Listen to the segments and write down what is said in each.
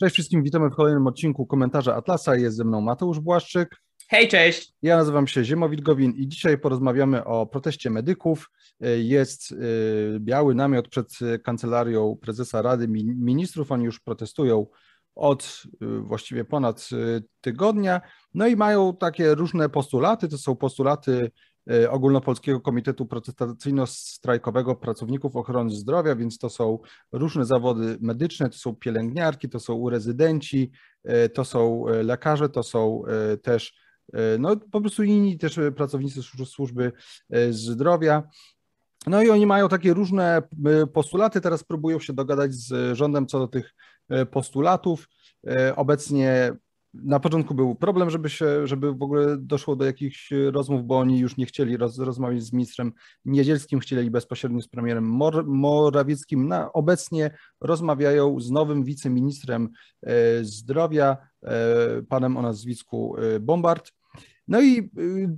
Cześć wszystkim, witamy w kolejnym odcinku komentarza Atlasa. Jest ze mną Mateusz Błaszczyk. Hej, cześć! Ja nazywam się Ziemowit Gowin i dzisiaj porozmawiamy o proteście medyków. Jest y, biały namiot przed kancelarią prezesa Rady Ministrów. Oni już protestują od y, właściwie ponad y, tygodnia. No i mają takie różne postulaty. To są postulaty Ogólnopolskiego Komitetu Protestacyjno-Strajkowego Pracowników Ochrony Zdrowia, więc to są różne zawody medyczne, to są pielęgniarki, to są rezydenci, e, to są e, lekarze, to są też no, po prostu inni też pracownicy służby zdrowia. No i oni mają takie różne postulaty, teraz próbują się dogadać z rządem co do tych postulatów. Obecnie na początku był problem, żeby się, żeby w ogóle doszło do jakichś rozmów, bo oni już nie chcieli roz, rozmawiać z ministrem Niedzielskim, chcieli bezpośrednio z premierem Mor, Morawieckim. Na, obecnie rozmawiają z nowym wiceministrem e, zdrowia, e, panem o nazwisku e, Bombard. No i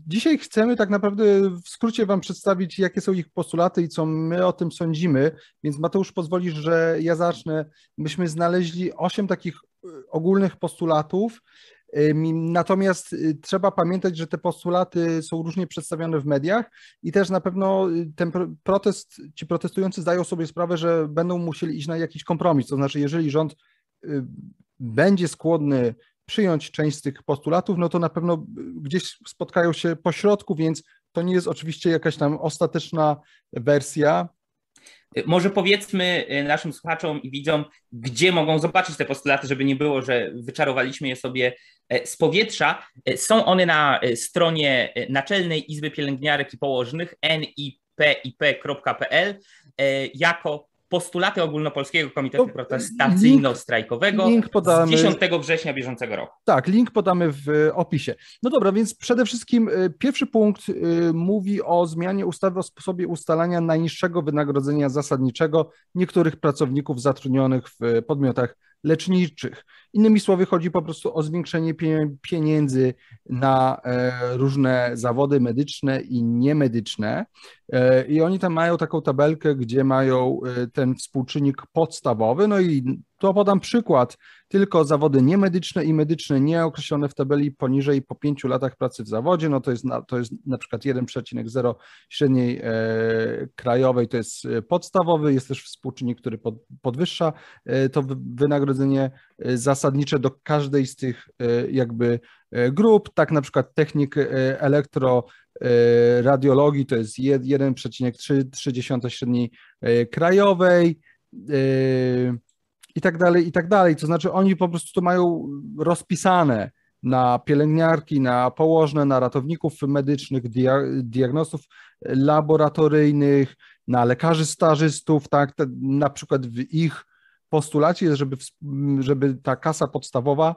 dzisiaj chcemy tak naprawdę w skrócie Wam przedstawić, jakie są ich postulaty i co my o tym sądzimy. Więc Mateusz, pozwolisz, że ja zacznę. Myśmy znaleźli osiem takich ogólnych postulatów. Natomiast y, trzeba pamiętać, że te postulaty są różnie przedstawiane w mediach i też na pewno y, ten protest, ci protestujący zdają sobie sprawę, że będą musieli iść na jakiś kompromis. To znaczy, jeżeli rząd y, będzie skłonny przyjąć część z tych postulatów, no to na pewno gdzieś spotkają się po środku, więc to nie jest oczywiście jakaś tam ostateczna wersja. Może powiedzmy y, naszym słuchaczom i widzom, gdzie mogą zobaczyć te postulaty, żeby nie było, że wyczarowaliśmy je sobie e, z powietrza. E, są one na e, stronie Naczelnej Izby Pielęgniarek i Położnych nipip.pl jako postulaty Ogólnopolskiego Komitetu no, Protestacyjno-Strajkowego link podamy, z 10 września bieżącego roku. Tak, link podamy w opisie. No dobra, więc przede wszystkim y, pierwszy punkt y, mówi o zmianie ustawy o sposobie ustalania najniższego wynagrodzenia zasadniczego niektórych pracowników zatrudnionych w podmiotach leczniczych. Innymi słowy, chodzi po prostu o zwiększenie pieniędzy na e, różne zawody medyczne i niemedyczne. E, I oni tam mają taką tabelkę, gdzie mają e, ten współczynnik podstawowy. No i to podam przykład. Tylko zawody niemedyczne i medyczne nieokreślone w tabeli poniżej po pięciu latach pracy w zawodzie, no to jest na, to jest na przykład 1,0 średniej e, krajowej, to jest podstawowy, jest też współczynnik, który pod, podwyższa e, to wynagrodzenie zasadnicze do każdej z tych e, jakby e, grup, tak na przykład technik e, elektro radiologii to jest 1,3 średniej krajowej i tak dalej, i tak dalej. To znaczy oni po prostu to mają rozpisane na pielęgniarki, na położne, na ratowników medycznych, diagnostów laboratoryjnych, na lekarzy stażystów, tak, na przykład w ich postulacie jest, żeby, żeby ta kasa podstawowa,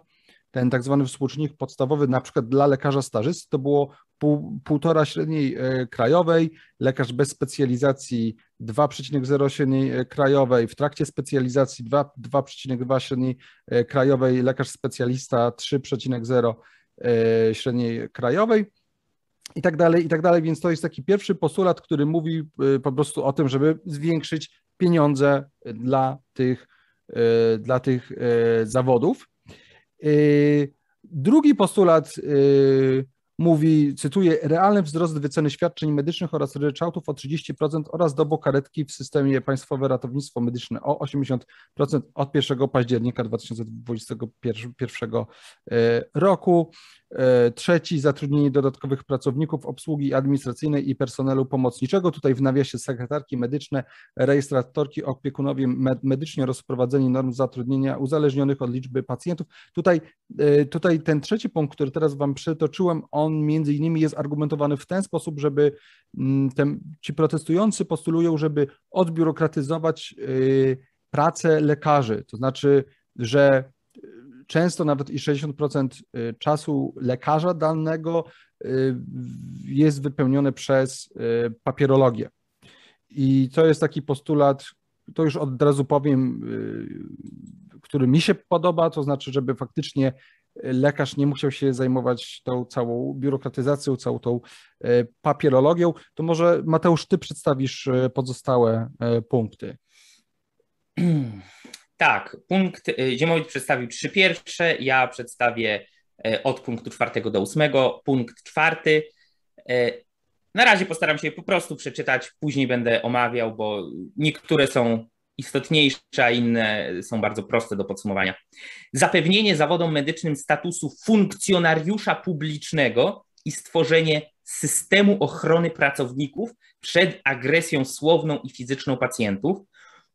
ten tak zwany współczynnik podstawowy, na przykład dla lekarza stażysty, to było pół, półtora średniej e, krajowej, lekarz bez specjalizacji 2,0 średniej e, krajowej, w trakcie specjalizacji 2,2 średniej e, krajowej, lekarz specjalista 3,0 średniej krajowej i tak dalej, i tak dalej. Więc to jest taki pierwszy postulat, który mówi po prostu o tym, żeby zwiększyć pieniądze dla tych dla tych zawodów. E, drugi postulat mówi, cytuję, realny wzrost wyceny świadczeń medycznych oraz ryczałtów o 30% oraz dobokaretki w systemie Państwowe Ratownictwo Medyczne o 80% od 1 października 2021 roku. E, trzeci, zatrudnienie dodatkowych pracowników obsługi administracyjnej i personelu pomocniczego. Tutaj w nawiasie sekretarki medyczne, rejestratorki, opiekunowie medycznie rozprowadzenie norm zatrudnienia uzależnionych od liczby pacjentów. Tutaj, e, tutaj ten trzeci punkt, który teraz Wam przytoczyłem, on między innymi jest argumentowany w ten sposób, żeby mm, ten, ci protestujący postulują, żeby odbiurokratyzować e, pracę lekarzy. To znaczy, że często nawet i 60% y, czasu lekarza danego y, jest wypełnione przez y, papierologię. I to jest taki postulat, to już od razu powiem, który mi się podoba, to znaczy, żeby faktycznie lekarz nie musiał się zajmować tą całą biurokratyzacją, całą tą papierologią. To może Mateusz, ty przedstawisz pozostałe punkty. Tak, punkt Ziemowit przedstawił trzy pierwsze, ja przedstawię od punktu czwartego do ósmego. Punkt czwarty. Na razie postaram się po prostu przeczytać, później będę omawiał, bo niektóre są istotniejsze, a inne są bardzo proste do podsumowania. Zapewnienie zawodom medycznym statusu funkcjonariusza publicznego i stworzenie systemu ochrony pracowników przed agresją słowną i fizyczną pacjentów.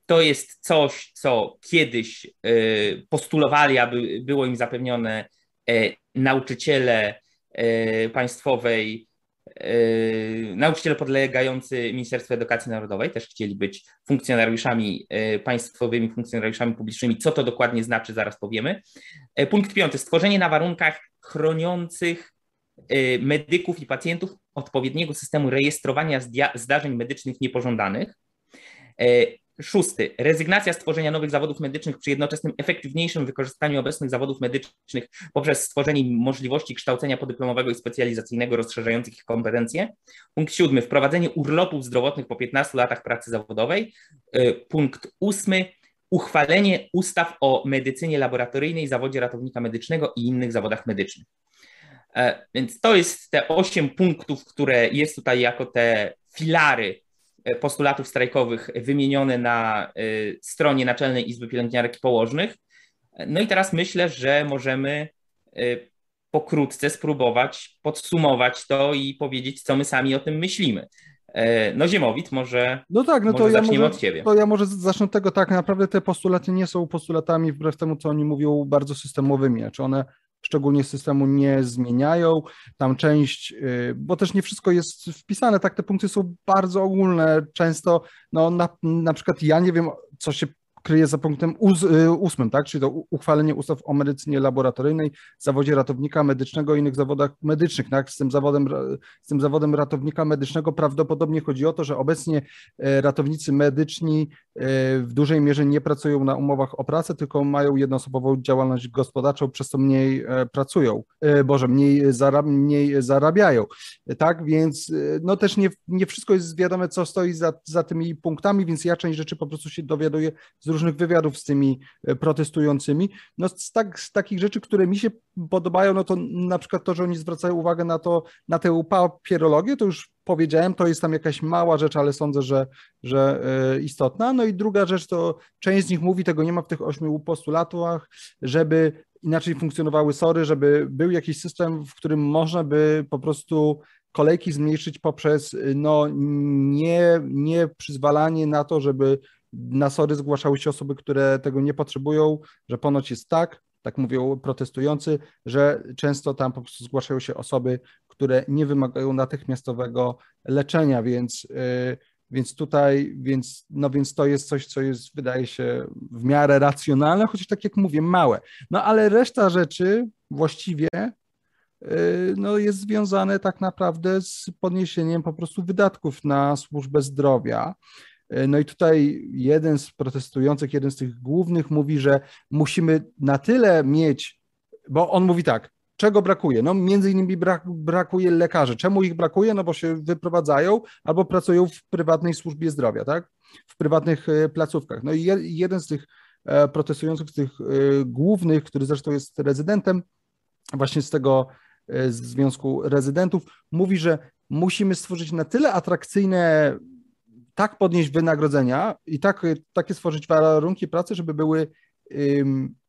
To jest coś, co kiedyś y, postulowali, aby było im zapewnione y, nauczyciele y, państwowej nauczyciele podlegający Ministerstwu Edukacji Narodowej też chcieli być funkcjonariuszami państwowymi, funkcjonariuszami publicznymi. Co to dokładnie znaczy, zaraz powiemy. Punkt piąty. Stworzenie na warunkach chroniących medyków i pacjentów odpowiedniego systemu rejestrowania zdarzeń medycznych niepożądanych. Szósty. Rezygnacja z tworzenia nowych zawodów medycznych przy jednoczesnym efektywniejszym wykorzystaniu obecnych zawodów medycznych poprzez stworzenie możliwości kształcenia podyplomowego i specjalizacyjnego rozszerzających ich kompetencje. Punkt siódmy. Wprowadzenie urlopów zdrowotnych po 15 latach pracy zawodowej. Y, punkt ósmy. Uchwalenie ustaw o medycynie laboratoryjnej, zawodzie ratownika medycznego i innych zawodach medycznych. E, więc to jest te osiem punktów, które jest tutaj jako te filary postulatów strajkowych wymienione na e, stronie Naczelnej Izby Pielęgniarek i Położnych. No i teraz myślę, że możemy e, pokrótce spróbować podsumować to i powiedzieć, co my sami o tym myślimy. No Ziemowit, może, no tak, no może to zaczniemy ja może, od Ciebie. To ja może zacznę od tego, tak naprawdę te postulaty nie są postulatami wbrew temu, co oni mówią, bardzo systemowymi, czy one szczególnie systemu nie zmieniają. Tam część, y, bo też nie wszystko jest wpisane, tak te punkty są bardzo ogólne. Często, no na, na przykład ja nie wiem, co się kryje za punktem y, ósmym, tak? czyli to uchwalenie ustaw o medycynie laboratoryjnej, zawodzie ratownika medycznego i innych zawodach medycznych. Tak? Z, tym zawodem, z tym zawodem ratownika medycznego prawdopodobnie chodzi o to, że obecnie e, ratownicy medyczni e, w dużej mierze nie pracują na umowach o pracę, tylko mają jednoosobową działalność gospodarczą, przez to mniej e, pracują, Boże, mniej, zarab, mniej zarabiają. Tak, więc no też nie, nie wszystko jest wiadome, co stoi za, za tymi punktami, więc ja część rzeczy po prostu się dowiaduję z różnych wywiadów z tymi e, protestującymi. No z, tak, z takich rzeczy, które mi się podobają, no to na przykład to, że oni zwracają uwagę na to, na tę papierologię, to już powiedziałem, to jest tam jakaś mała rzecz, ale sądzę, że, że e, istotna. No i druga rzecz to część z nich mówi, tego nie ma w tych ośmiu postulatach, żeby inaczej funkcjonowały sory, żeby był jakiś system, w którym można by po prostu kolejki zmniejszyć poprzez no, nie, nie przyzwalanie na to, żeby na SORY zgłaszały się osoby, które tego nie potrzebują, że ponoć jest tak, tak mówią protestujący, że często tam po prostu zgłaszają się osoby, które nie wymagają natychmiastowego leczenia, więc, yy, więc tutaj, więc, no więc to jest coś, co jest, wydaje się, w miarę racjonalne, chociaż tak jak mówię, małe. No ale reszta rzeczy właściwie yy, no, jest związane tak naprawdę z podniesieniem po prostu wydatków na służbę zdrowia. E, no i tutaj jeden z protestujących, jeden z tych głównych mówi, że musimy na tyle mieć, bo on mówi tak, czego brakuje? No między innymi brak, brakuje lekarzy. Czemu ich brakuje? No bo się wyprowadzają albo pracują w prywatnej służbie zdrowia, tak? W prywatnych e, placówkach. No i jeden z tych e, protestujących, z tych głównych, który zresztą jest rezydentem właśnie z tego Związku Rezydentów, mówi, że musimy stworzyć na tyle atrakcyjne tak podnieść wynagrodzenia i tak, takie stworzyć warunki pracy, żeby były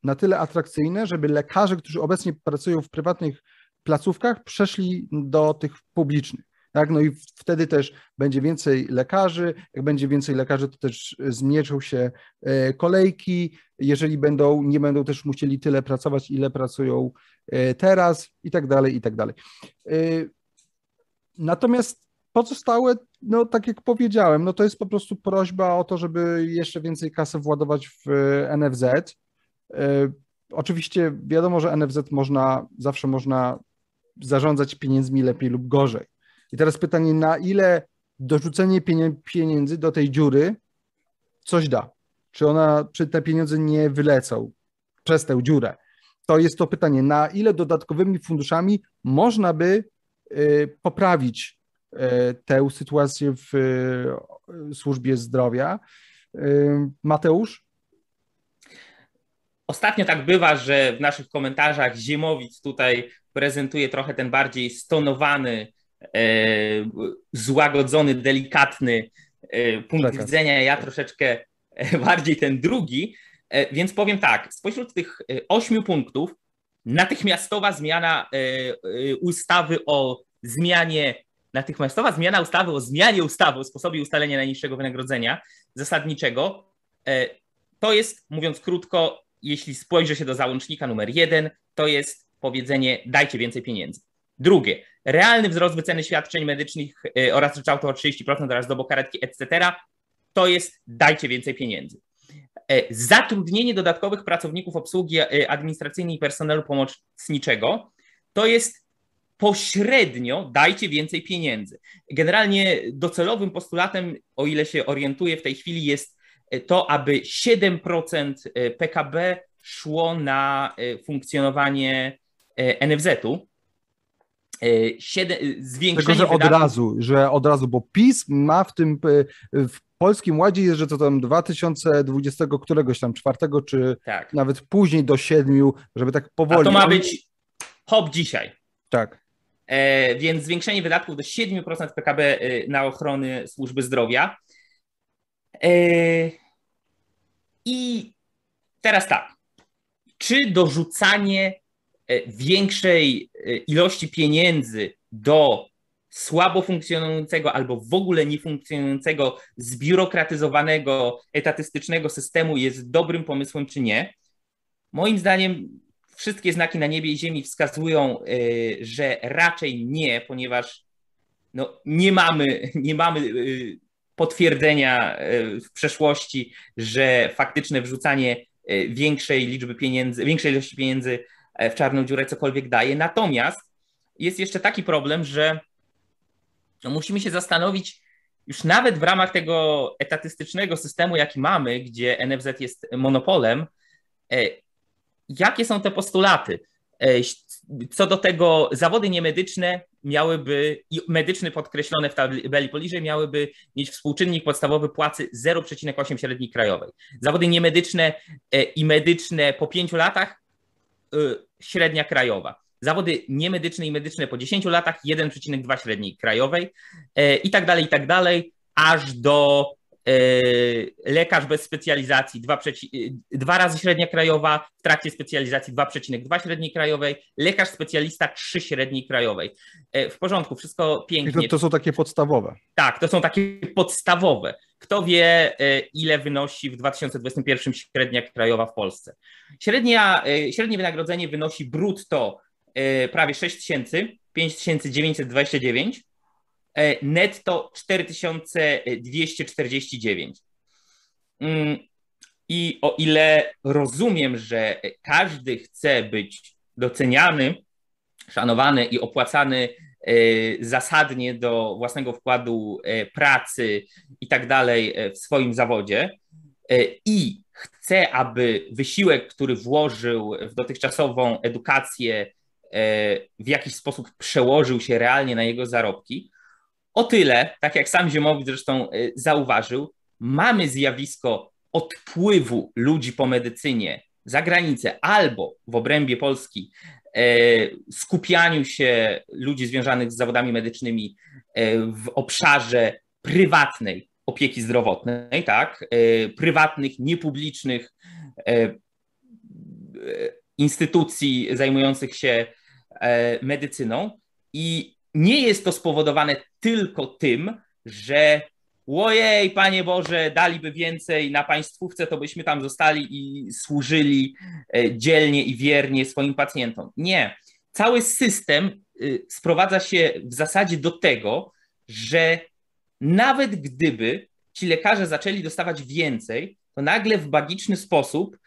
na tyle atrakcyjne, żeby lekarze, którzy obecnie pracują w prywatnych placówkach, przeszli do tych publicznych. Tak? No i wtedy też będzie więcej lekarzy. Jak będzie więcej lekarzy, to też zmniejszą się e, kolejki. Jeżeli będą, nie będą też musieli tyle pracować, ile pracują e, teraz, i tak dalej, i tak dalej. E, natomiast pozostałe no tak jak powiedziałem, no to jest po prostu prośba o to, żeby jeszcze więcej kasy władować w e, NFZ. E, oczywiście wiadomo, że NFZ można, zawsze można zarządzać pieniędzmi lepiej lub gorzej. I teraz pytanie, na ile dorzucenie pieniędzy do tej dziury coś da? Czy ona, czy te pieniądze nie wylecą przez tę dziurę? To jest to pytanie, na ile dodatkowymi funduszami można by e, poprawić tę sytuację w e, służbie zdrowia. E, Mateusz? ostatnio tak bywa, że w naszych komentarzach Ziemowicz tutaj prezentuje trochę ten bardziej stonowany, e, złagodzony, delikatny e, punkt Przekaz. widzenia. Ja troszeczkę bardziej ten drugi, więc powiem tak, spośród tych ośmiu punktów natychmiastowa zmiana ustawy o zmianie natychmiastowa zmiana ustawy o zmianie ustawy o sposobie ustalenia najniższego wynagrodzenia zasadniczego, e, to jest, mówiąc krótko, jeśli spojrzy się do załącznika numer jeden, to jest powiedzenie dajcie więcej pieniędzy. Drugie, realny wzrost wyceny świadczeń medycznych e, oraz ryczałtu o 30% oraz dobokaretki, etc. To jest dajcie więcej pieniędzy. E, zatrudnienie dodatkowych pracowników obsługi administracyjnej i personelu pomocniczego to jest pośrednio dajcie więcej pieniędzy. Generalnie docelowym postulatem, o ile się orientuję w tej chwili, jest to, aby 7% PKB szło na e, funkcjonowanie e, NFZ-u. E, zwiększenie Tego, że od wydatków... razu, że od razu, bo PiS ma w tym w Polskim Ładzie jest, że to tam 2020 któregoś tam czwartego, czy tak. nawet później do siedmiu, żeby tak powoli. A to ma być hop dzisiaj. Tak. E, więc zwiększenie wydatków do 7% PKB e, na ochronę służby zdrowia. E, I teraz tak, czy dorzucanie większej ilości pieniędzy do słabo funkcjonującego albo w ogóle niefunkcjonującego, zbiurokratyzowanego, etatystycznego systemu jest dobrym pomysłem, czy nie? Moim zdaniem wszystkie znaki na niebie i ziemi wskazują, y, że raczej nie, ponieważ no, nie mamy, nie mamy y, potwierdzenia y, w przeszłości, że faktyczne wrzucanie większej liczby pieniędzy, większej ilości pieniędzy w czarną dziurę cokolwiek daje. Natomiast jest jeszcze taki problem, że no, musimy się zastanowić, już nawet w ramach tego etatystycznego systemu, jaki mamy, gdzie NFZ jest monopolem, jakie są te postulaty? E, co do tego, zawody niemedyczne miałyby, i medyczny podkreślone w tabeli poniżej, miałyby mieć współczynnik podstawowy płacy 0,8 średniej krajowej. Zawody niemedyczne e, i medyczne po 5 latach e, średnia krajowa. Zawody niemedyczne i medyczne po 10 latach 1,2 średniej krajowej i tak dalej, i tak dalej, aż do lekarz bez specjalizacji 2, dwa razy średnia krajowa, w trakcie specjalizacji 2,2 średniej krajowej, lekarz specjalista 3 średniej krajowej. E, w porządku, wszystko pięknie. To, to są takie podstawowe. Tak, to są takie podstawowe. Kto wie, e, ile wynosi w 2021 średnia krajowa w Polsce? Średnia, średnie wynagrodzenie wynosi brutto prawie 6 tysięcy, 5929 E, netto 4249. Mm, I o ile rozumiem, że każdy chce być doceniany, szanowany i opłacany e, zasadnie do własnego wkładu e, pracy i tak dalej w swoim zawodzie i chce, aby wysiłek, który włożył w dotychczasową edukację, w jakiś sposób przełożył się realnie na jego zarobki, o tyle, tak jak sam Ziemowicz zresztą y, zauważył, mamy zjawisko odpływu ludzi po medycynie za granicę albo w obrębie Polski y, skupianiu się ludzi związanych z zawodami medycznymi y, w obszarze prywatnej opieki zdrowotnej, tak, prywatnych, niepublicznych instytucji zajmujących się medycyną. I nie jest to spowodowane tylko tym, że ojej, Panie Boże, daliby więcej na państwówce, to byśmy tam zostali i służyli e, dzielnie i wiernie swoim pacjentom. Nie. Cały system y, sprowadza się w zasadzie do tego, że nawet gdyby ci lekarze zaczęli dostawać więcej, to nagle w magiczny sposób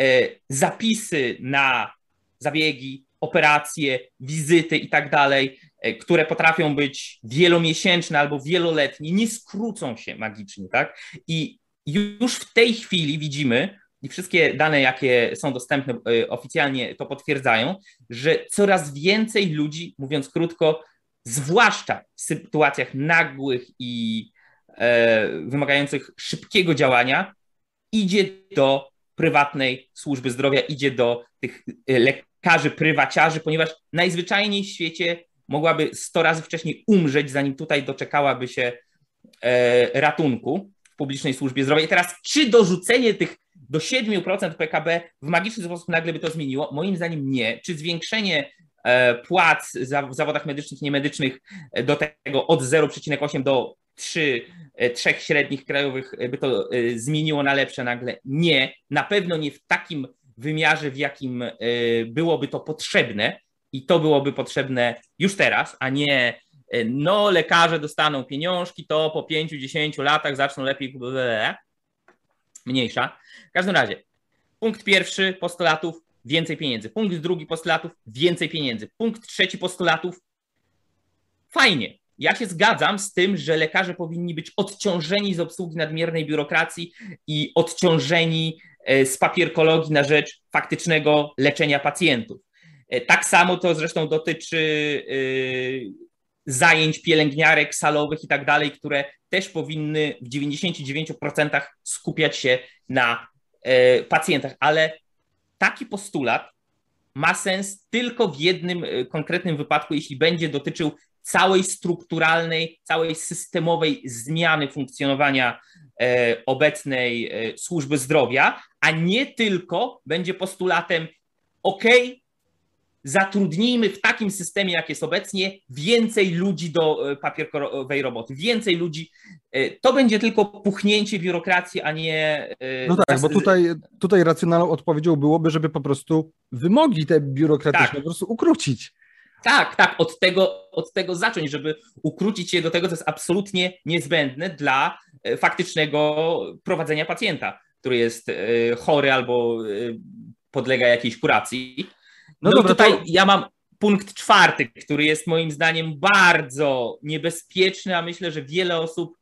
e, zapisy na zabiegi, operacje, wizyty i tak dalej E, które potrafią być wielomiesięczne albo wieloletnie, nie skrócą się magicznie, tak? I już w tej chwili widzimy, i wszystkie dane, jakie są dostępne e, oficjalnie, to potwierdzają, że coraz więcej ludzi, mówiąc krótko, zwłaszcza w sytuacjach nagłych i e, wymagających szybkiego działania, idzie do prywatnej służby zdrowia, idzie do tych lekarzy, prywaciarzy, ponieważ najzwyczajniej w świecie mogłaby 100 razy wcześniej umrzeć, zanim tutaj doczekałaby się ratunku w publicznej służbie zdrowia. I teraz, czy dorzucenie tych do 7% PKB w magiczny sposób nagle by to zmieniło? Moim zdaniem nie. Czy zwiększenie e, płac w zawodach medycznych niemedycznych e, do tego od 0,8 do 3, 3 e, średnich krajowych by to zmieniło na lepsze nagle? Nie. Na pewno nie w takim wymiarze, w jakim byłoby to potrzebne i to byłoby potrzebne już teraz, a nie no lekarze dostaną pieniążki, to po 5-10 latach zaczną lepiej mniejsza. W każdym razie, punkt pierwszy postulatów więcej pieniędzy. Punkt drugi postulatów więcej pieniędzy. Punkt trzeci postulatów fajnie. Ja się zgadzam z tym, że lekarze powinni być odciążeni z obsługi nadmiernej biurokracji i odciążeni e, z papierkologii na rzecz faktycznego leczenia pacjentów. E, tak samo to zresztą dotyczy e, zajęć pielęgniarek salowych i tak dalej, które też powinny w 99% skupiać się na e, pacjentach, ale taki postulat ma sens tylko w jednym e, konkretnym wypadku, jeśli będzie dotyczył całej strukturalnej, całej systemowej zmiany funkcjonowania e, obecnej służby zdrowia, a nie tylko będzie postulatem OK, zatrudnijmy w takim systemie, jak jest obecnie, więcej ludzi do e, papierkowej roboty, więcej ludzi. E, to będzie tylko puchnięcie biurokracji, a nie. E, no tak, bo tutaj, tutaj racjonalną odpowiedzią byłoby, żeby po prostu wymogi te biurokratyczne tak. po prostu ukrócić. Tak, tak, od tego, od tego zacząć, żeby ukrócić je do tego, co jest absolutnie niezbędne dla faktycznego prowadzenia pacjenta, który jest chory albo podlega jakiejś kuracji. No, no dobra, tutaj to... ja mam punkt czwarty, który jest moim zdaniem bardzo niebezpieczny, a myślę, że wiele osób.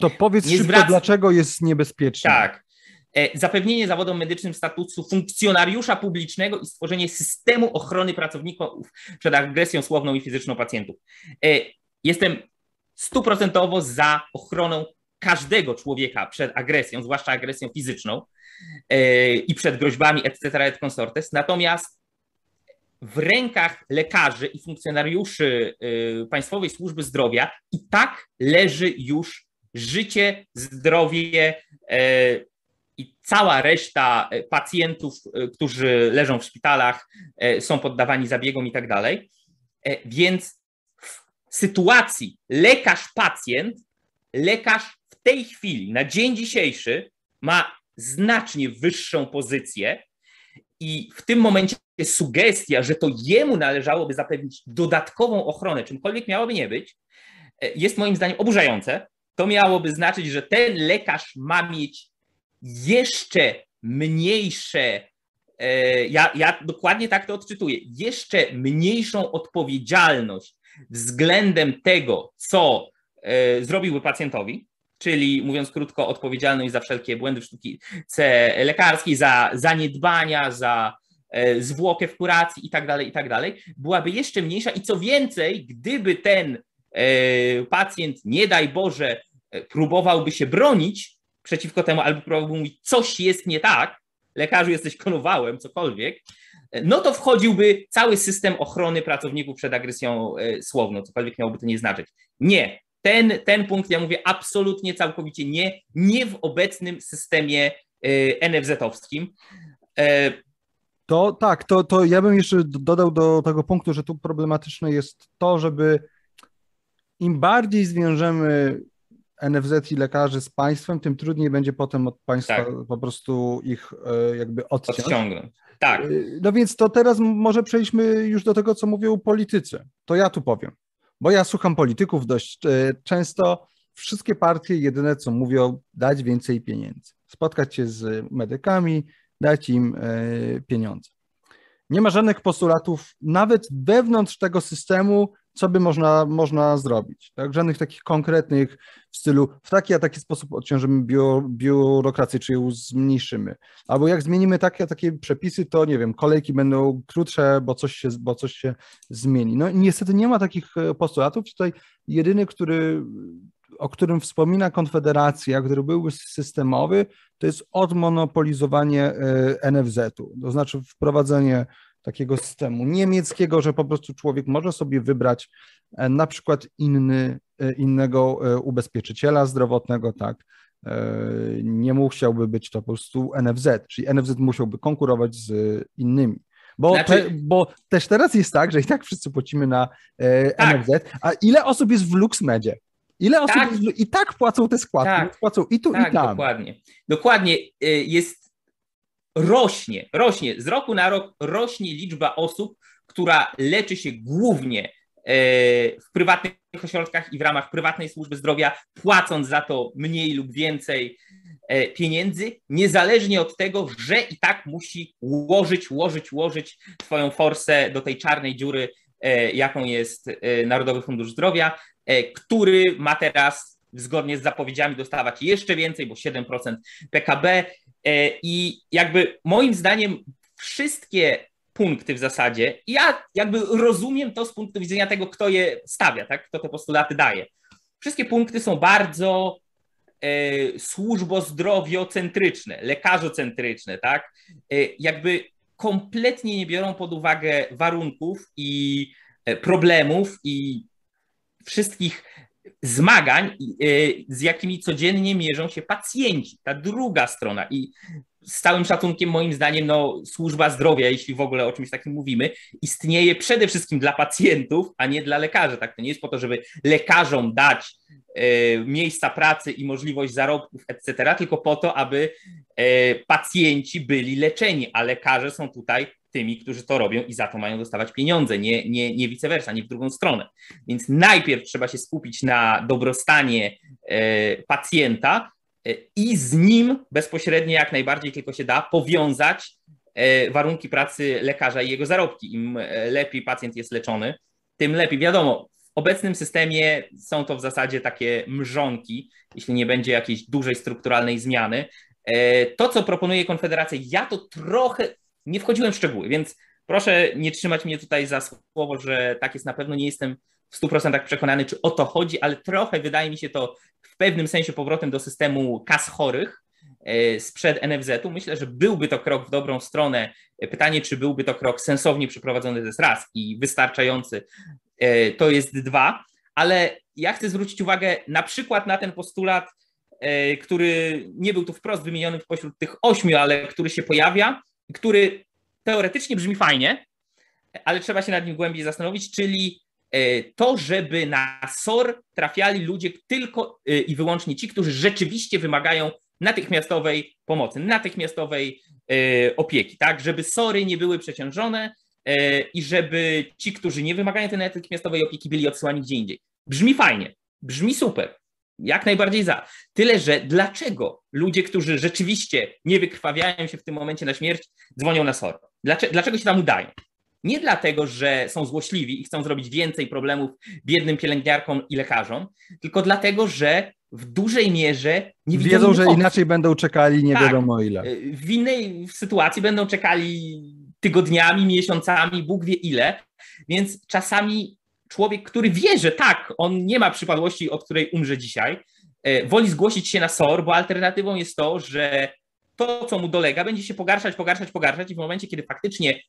To powiedz nie szybko, zwraca... dlaczego jest niebezpieczny. Tak. E, zapewnienie zawodom medycznym statusu funkcjonariusza publicznego i stworzenie systemu ochrony pracowników przed agresją słowną i fizyczną pacjentów. E, jestem stuprocentowo za ochroną każdego człowieka przed agresją, zwłaszcza agresją fizyczną e, i przed groźbami, etc., et consortes. Natomiast w rękach lekarzy i funkcjonariuszy Państwowej Służby Zdrowia i tak leży już życie, zdrowie i cała reszta pacjentów, y, którzy leżą w szpitalach, są poddawani zabiegom i tak dalej. Więc w sytuacji lekarz-pacjent, lekarz w tej chwili, na dzień dzisiejszy, ma znacznie wyższą pozycję i w tym momencie sugestia, że to jemu należałoby zapewnić dodatkową ochronę, czymkolwiek miałoby nie być, e, jest moim zdaniem oburzające. To miałoby znaczyć, że ten lekarz ma mieć jeszcze mniejsze, e, ja, ja dokładnie tak to odczytuję, jeszcze mniejszą odpowiedzialność względem tego, co e, zrobiłby pacjentowi, czyli mówiąc krótko, odpowiedzialność za wszelkie błędy w sztuce lekarskiej, za zaniedbania, za e, zwłokę w kuracji i tak dalej, i tak dalej, byłaby jeszcze mniejsza i co więcej, gdyby ten pacjent, nie daj Boże, próbowałby się bronić przeciwko temu, albo próbowałby mówić, coś jest nie tak, lekarzu jesteś konowałem, cokolwiek, no to wchodziłby cały system ochrony pracowników przed agresją słowną, cokolwiek miałoby to nie znaczyć. Nie, ten, ten punkt, ja mówię absolutnie, całkowicie nie, nie w obecnym systemie y, NFZ-owskim. E, to tak, to, to ja bym jeszcze dodał do tego punktu, że tu problematyczne jest to, żeby im bardziej zwiążemy NFZ i lekarzy z państwem, tym trudniej będzie potem od państwa tak. po prostu ich e, jakby odciąć. odciągnąć. Tak. E, no więc to teraz może przejdźmy już do tego, co mówią politycy. To ja tu powiem bo ja słucham polityków dość e, często. Wszystkie partie jedyne co mówią, dać więcej pieniędzy, spotkać się z medykami, dać im pieniądze. Nie ma żadnych postulatów, nawet wewnątrz tego systemu, co by można, można zrobić. Tak? Żadnych takich konkretnych w stylu w taki a taki sposób odciążymy biuro, biurokrację, czy ją zmniejszymy. Albo jak zmienimy takie takie przepisy, to nie wiem, kolejki będą krótsze, bo coś się, bo coś się zmieni. No niestety nie ma takich e, postulatów. Tutaj jedyny, który o którym wspomina Konfederacja, który byłby systemowy, to jest odmonopolizowanie e, NFZ-u, to znaczy wprowadzenie takiego systemu niemieckiego, że po prostu człowiek może sobie wybrać e, na przykład inny, e, innego ubezpieczyciela zdrowotnego, tak, nie musiałby być to po prostu NFZ, czyli NFZ musiałby konkurować z innymi. Bo, znaczy... te, bo też teraz jest tak, że i tak wszyscy płacimy na e, tak. NFZ, a ile osób jest w LuxMedzie? Ile osób tak. jest, i tak płacą te składki, tak. płacą i tu, tak, i tam. Dokładnie. Dokładnie e, jest rośnie, rośnie, z roku na rok rośnie liczba osób, która leczy się głównie e, w prywatnych ośrodkach i w ramach prywatnej służby zdrowia, płacąc za to mniej lub więcej E, pieniędzy, niezależnie od tego, że i tak musi łożyć, łożyć, łożyć swoją forsę do tej czarnej dziury, e, jaką jest Narodowy Fundusz Zdrowia, który ma teraz zgodnie z zapowiedziami dostawać jeszcze więcej, bo 7% PKB i jakby moim zdaniem wszystkie punkty w zasadzie, ja jakby rozumiem to z punktu widzenia tego, kto je stawia, tak? kto te postulaty daje. Wszystkie punkty są bardzo e, służbozdrowiocentryczne, lekarzocentryczne, tak? E, jakby kompletnie nie biorą pod uwagę warunków i e, problemów i wszystkich zmagań, e, z jakimi codziennie mierzą się pacjenci. Ta druga strona. I z całym szacunkiem, moim zdaniem, no, służba zdrowia, jeśli w ogóle o czymś takim mówimy, istnieje przede wszystkim dla pacjentów, a nie dla lekarzy. Tak? To nie jest po to, żeby lekarzom dać e, miejsca pracy i możliwość zarobków, etc., tylko po to, aby e, pacjenci byli leczeni, a lekarze są tutaj tymi, którzy to robią i za to mają dostawać pieniądze, nie, nie, nie vice versa, nie w drugą stronę. Więc najpierw trzeba się skupić na dobrostanie e, pacjenta, i z nim bezpośrednio jak najbardziej tylko się da powiązać e, warunki pracy lekarza i jego zarobki. Im e, lepiej pacjent jest leczony, tym lepiej. Wiadomo, w obecnym systemie są to w zasadzie takie mrzonki, jeśli nie będzie jakiejś dużej strukturalnej zmiany. To, co proponuje Konfederacja, ja to trochę nie wchodziłem w szczegóły, więc proszę nie trzymać mnie tutaj za słowo, że tak jest na pewno. Nie jestem w 100% przekonany, czy o to chodzi, ale trochę wydaje mi się to pewnym sensie powrotem do systemu kas chorych e, sprzed NFZ-u. Myślę, że byłby to krok w dobrą stronę. Pytanie, czy byłby to krok sensownie przeprowadzony, to raz i wystarczający, e, to jest dwa, ale ja chcę zwrócić uwagę na przykład na ten postulat, e, który nie był tu wprost wymieniony pośród tych ośmiu, ale który się pojawia, który teoretycznie brzmi fajnie, ale trzeba się nad nim głębiej zastanowić, czyli E, to, żeby na SOR trafiali ludzie tylko e, i wyłącznie ci, którzy rzeczywiście wymagają natychmiastowej pomocy, natychmiastowej e, opieki, tak, żeby SORy nie były przeciążone i żeby ci, którzy nie wymagają tej natychmiastowej opieki, byli odsyłani gdzie indziej. Brzmi fajnie, brzmi super, jak najbardziej za. Tyle, że dlaczego ludzie, którzy rzeczywiście nie wykrwawiają się w tym momencie na śmierć, dzwonią na SOR? Dlaczego, dlaczego się tam udają? Nie dlatego, że są złośliwi i chcą zrobić więcej problemów biednym pielęgniarkom i lekarzom, tylko dlatego, że w dużej mierze nie widzą. Wiedzą, że inaczej będą czekali nie tak, wiadomo ile. W innej sytuacji będą czekali tygodniami, miesiącami, Bóg wie ile. Więc czasami człowiek, który wie, że tak, on nie ma przypadłości, od której umrze dzisiaj, e, woli zgłosić się na SOR, bo alternatywą jest to, że to, co mu dolega, będzie się pogarszać, pogarszać, pogarszać i w momencie, kiedy faktycznie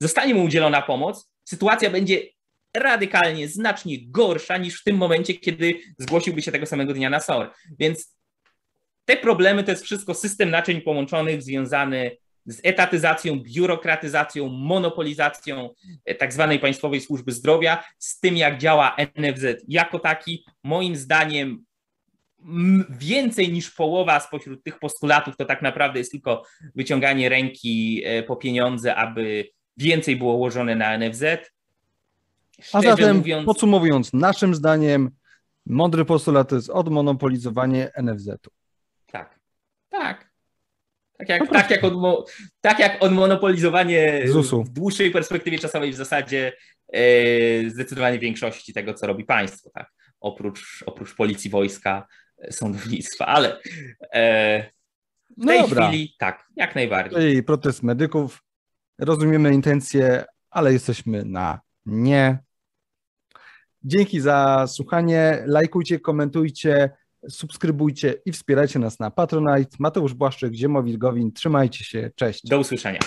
zostanie mu udzielona pomoc, sytuacja będzie radykalnie, znacznie gorsza niż w tym momencie, kiedy zgłosiłby się tego samego dnia na SOR. Więc te problemy to jest wszystko system naczyń połączonych związany z etatyzacją, biurokratyzacją, monopolizacją e, tak zwanej państwowej służby zdrowia, z tym jak działa NFZ jako taki. Moim zdaniem więcej niż połowa spośród tych postulatów to tak naprawdę jest tylko wyciąganie ręki e, po pieniądze, aby więcej było ułożone na NFZ. Szczerze A zatem mówiąc, podsumowując, naszym zdaniem mądry postulat to jest odmonopolizowanie NFZ-u. Tak, tak. Tak jak, tak, jak odmo, tak jak odmonopolizowanie ZUS-u. w dłuższej perspektywie czasowej w zasadzie e, zdecydowanie większości tego, co robi państwo, tak? oprócz, oprócz policji, wojska, e, sądownictwa, ale e, w tej Dobra. chwili tak, jak najbardziej. I protest medyków rozumiemy intencje, ale jesteśmy na nie. Dzięki za słuchanie. Lajkujcie, komentujcie, subskrybujcie i wspierajcie nas na Patronite. Mateusz Błaszczyk, Ziemowit Gowin. Trzymajcie się. Cześć. Do usłyszenia.